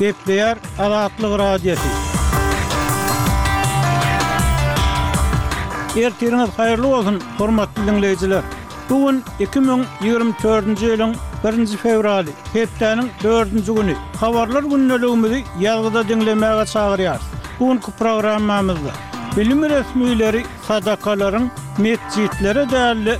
Gepleýär Azatlyk Radiosy. Ertiriňiz haýyrly bolsun, hormatly diňleýjiler. Bu gün 2024-nji ýylyň 1-nji fewraly, hepdäniň 4-nji güni. Habarlar gündeligimizi ýazgyda diňlemäge çagyrýarys. Bu günki programmamyzda bilim resmileri sadakalaryň metjitlere däl-de,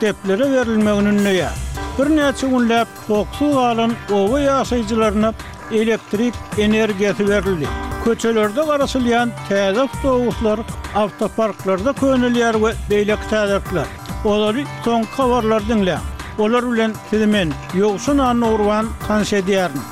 Deplere berilmegini ündeýär. Birnäçe günläp toksuz galan oba ýaşaýjylaryna elektrik energiýasy berildi. Köçelerde garaşylýan täze awtobuslar awtoparklarda könelýär we beýleki täzelikler. Ozali soňky habarlary diňläň. Olar bilen sizi men, Ýowşan Annagurban, tanyş edýärin.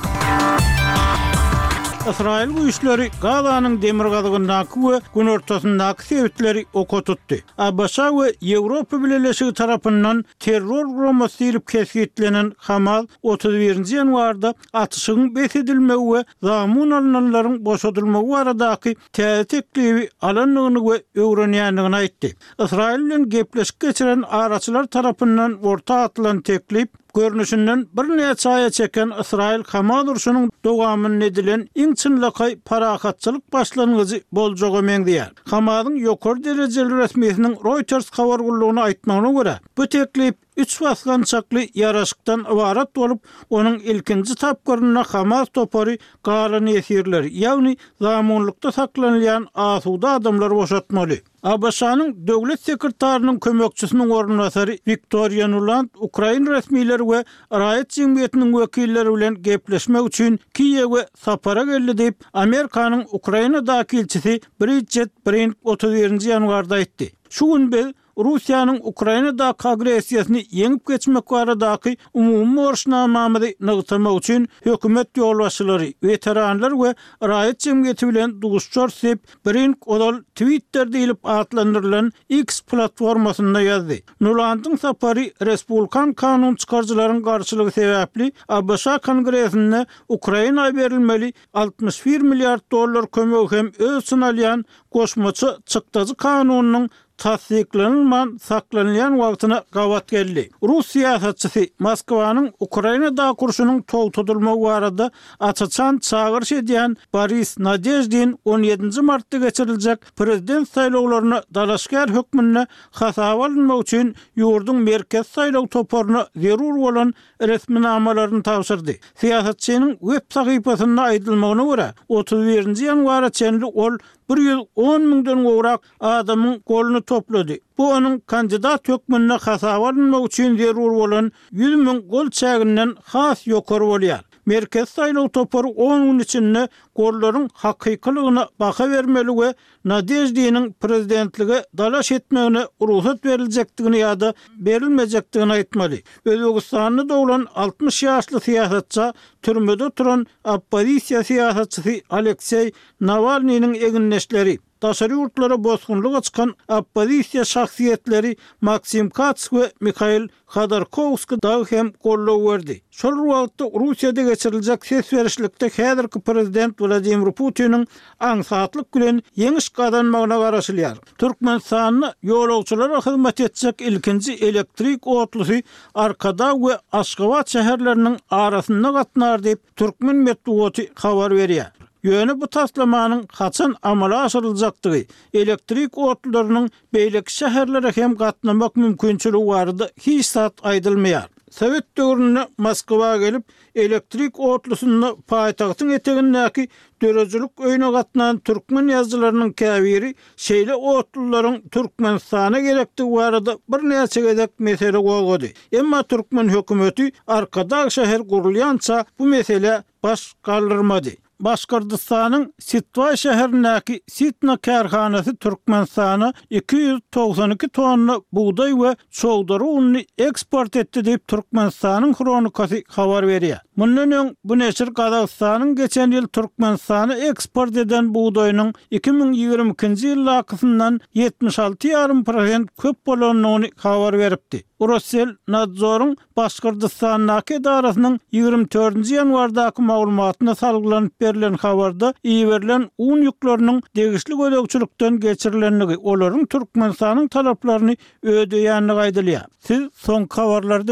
Ysraýyl güýçleri Gazanyň demirgazygyndaky we günortasyndaky sebitleri oka tutdy. ABŞ we Ýewropa Bileleşigi tarapyndan terror guramasy diýlip kesgitlenen Hamas otuz birinji ýanwarda atyşygyň bes edilmegi we zamun alnanlaryň boşadylmagy baradaky täze teklibi alandygyny we öwrenýändigini aýtdy. Ysraýyl bilen gepleşik geçiren araçylar tarapyndan orta atylan teklip, Görnüşinden birnäçe aýa çeken ysraýyl-hamas urşunyň dowamynda edilen iň çynlakaý parahatçylyk başlangyjy boljaga meňzeýär. Hamasyň ýokary derejeli resmisiniň Reuters habar gullugyna aýtmagyna görä, bu teklip üç basgançakly ýaraşykdan ybarat bolup, onuň ilkinji tapgyrynda Hamas topary galan ýesirleri, ýagny zamunlykda saklanylýan asuda adamlary boşatmaly. ABŞ-nyň Döwlet sekretarynyň kömekçisiniň orunbasary Wiktoriýa Nuland ukrain resmileri we raýat jemgyýetiniň wekilleri bilen gepleşmek üçin Kiýewe sapara geldi diýip, Amerikanyň Ukrainadaky ilçisi Bridjet Brink otuz birinji ýanwarda aýtdy. Şu gün biz Russiýanyň Ukrainadaky agressiýasyny ýeňip geçmek baradaky umumy borçnamamyzy nygtamak üçin hökümet ýolbaşçylary, weteranlar we raýat jemgyýeti bilen duşuşarys diýip, Brink ozal Twitter diýlip atlandyrylan X platformasynda ýazdy. Nulandyň sapary respublikan kanun çykaryjylaryň garşylygy sebäpli ABŞ Kongresinde Ukraina berilmeli altmyş bir milliard dollar kömegi hem öz çyn alýan goşmaça çykdajy kanunynyň tassyklanylman saklanylýan wagtyna gabat geldi. Rus syýasatçysy Moskwanyň Ukrainadaky urşunyň togtadylmagy barada aç-açan çagyryş edýän Boris Nadeždin on ýedinji martda geçiriljek prezident saýlawlaryna dalaşgär hökmünde hasaba alynmak üçin ýurduň Merkezi saýlaw toparyna zerur bolan resminamalaryny tabşyrdy. Syýasatçynyň web sahypasynda aýdylmagyna görä, otuz birinji ýanwara çenli ol bir ýüz on müňden gowrak adamyň goluny toplady. Bu onuň kandidat hökmünde hasaba alynmagy üçin zerur bolan ýüz müň gol çäginden has ýokary bolýar. Merkezi saýlaw topary on gün içinde gollaryň hakykylygyna baha bermeli we Nadeždiniň prezidentlige dalaş etmegine rugsat beriljekdigini ýa-da berilmejekdigini aýtmaly. Özbegistanda doglan altmyş ýaşly syýasatça türmede oturan oppozisiýa syýasatçysy Alekseý Nawalnynyň egindeşleri, Daşary ýurtlara bosgunlyga çykan oppozisiýa şahsyýetleri Maksim Kats we Mihail Hodorkowski dagy hem goldaw berdi. Şol bir wagtda, Russiýada geçiriljek ses berişlikde häzirki prezident Wladimir Putiniň aňsatlyk bilen ýeňiş gazanmagyna garaşylýar. Türkmenistanda ýolagçylara hyzmat etjek ilkinji elektrik otlusy Arkadag we Aşgabat şäherleriniň arasynda gatnar diýip, türkmen metbugaty habar berýär. Ýöne bu taslamanyň haçan amala aşyryljakdygy, elektrik otlylarynyň beýleki şäherlere hem gatnamak mümkinçiligi barada hiç zat aýdylmaýar. Sowet döwründe Moskwa gelip, elektrik otlusynda paýtagtyň etegindäki döredijilik öýüne gatnan türkmen ýazyjylarynyň käbiri şeýle otlylaryň Türkmenistana gerekdigi barada birnäçe gezek mesele gozgady. Emma türkmen hökümeti Arkadag şäher gurulýança bu meselä baş galdyrmady. Başgyrdystanyň Sitwaý şäherindäki Sitna kärhanasy Türkmenistana iki ýüz togsan iki tonna bugdaý we çowdary ununy eksport etdi diýip, Türkmenistanyň Hronikasy habar berýär. Mundan öň, bu neşir Gazagystanyň geçen ýyl Türkmenistana eksport eden bugdaýynyň iki müň ýigrimi ikinji ýyldakysyndan ýetmiş alty ýarym prosent köp bolandygyny habar beripdi. Rosselnadzoryň Başgyrdystandaky edarasynyň ýigrimi dördünji ýanwardaky maglumatyna salgylanyp berlen habarda iberilen un ýükleriniň degişli gözegçilikden geçirilendigi, olaryň Türkmenistanyň talaplaryny ödeýändigi aýdylýar. Siz soňky habarlary diňläň.